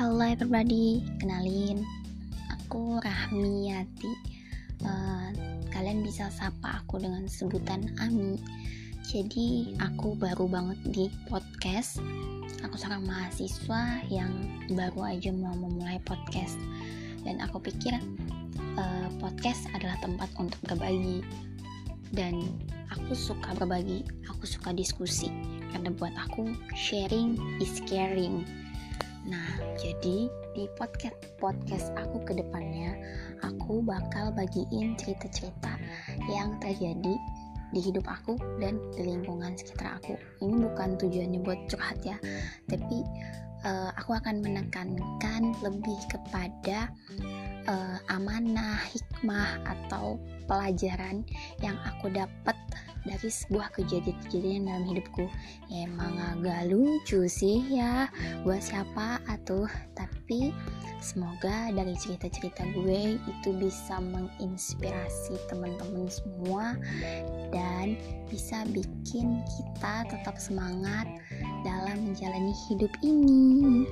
Halo everybody, kenalin Aku Rahmiyati uh, Kalian bisa sapa aku dengan sebutan Ami. Jadi aku baru banget di podcast. Aku seorang mahasiswa yang baru aja mau memulai podcast. Dan aku pikir uh, podcast adalah tempat untuk berbagi. Dan aku suka berbagi, aku suka diskusi. Karena buat aku sharing is caring Nah, jadi di podcast podcast aku ke depannya, aku bakal bagiin cerita-cerita yang terjadi di hidup aku dan di lingkungan sekitar aku. Ini bukan tujuannya buat curhat ya, tapi uh, aku akan menekankan lebih kepada uh, amanah, hikmah atau pelajaran yang aku dapat dari sebuah kejadian-kejadian dalam hidupku emang agak lucu sih ya buat siapa atuh tapi semoga dari cerita-cerita gue itu bisa menginspirasi teman-teman semua dan bisa bikin kita tetap semangat dalam menjalani hidup ini.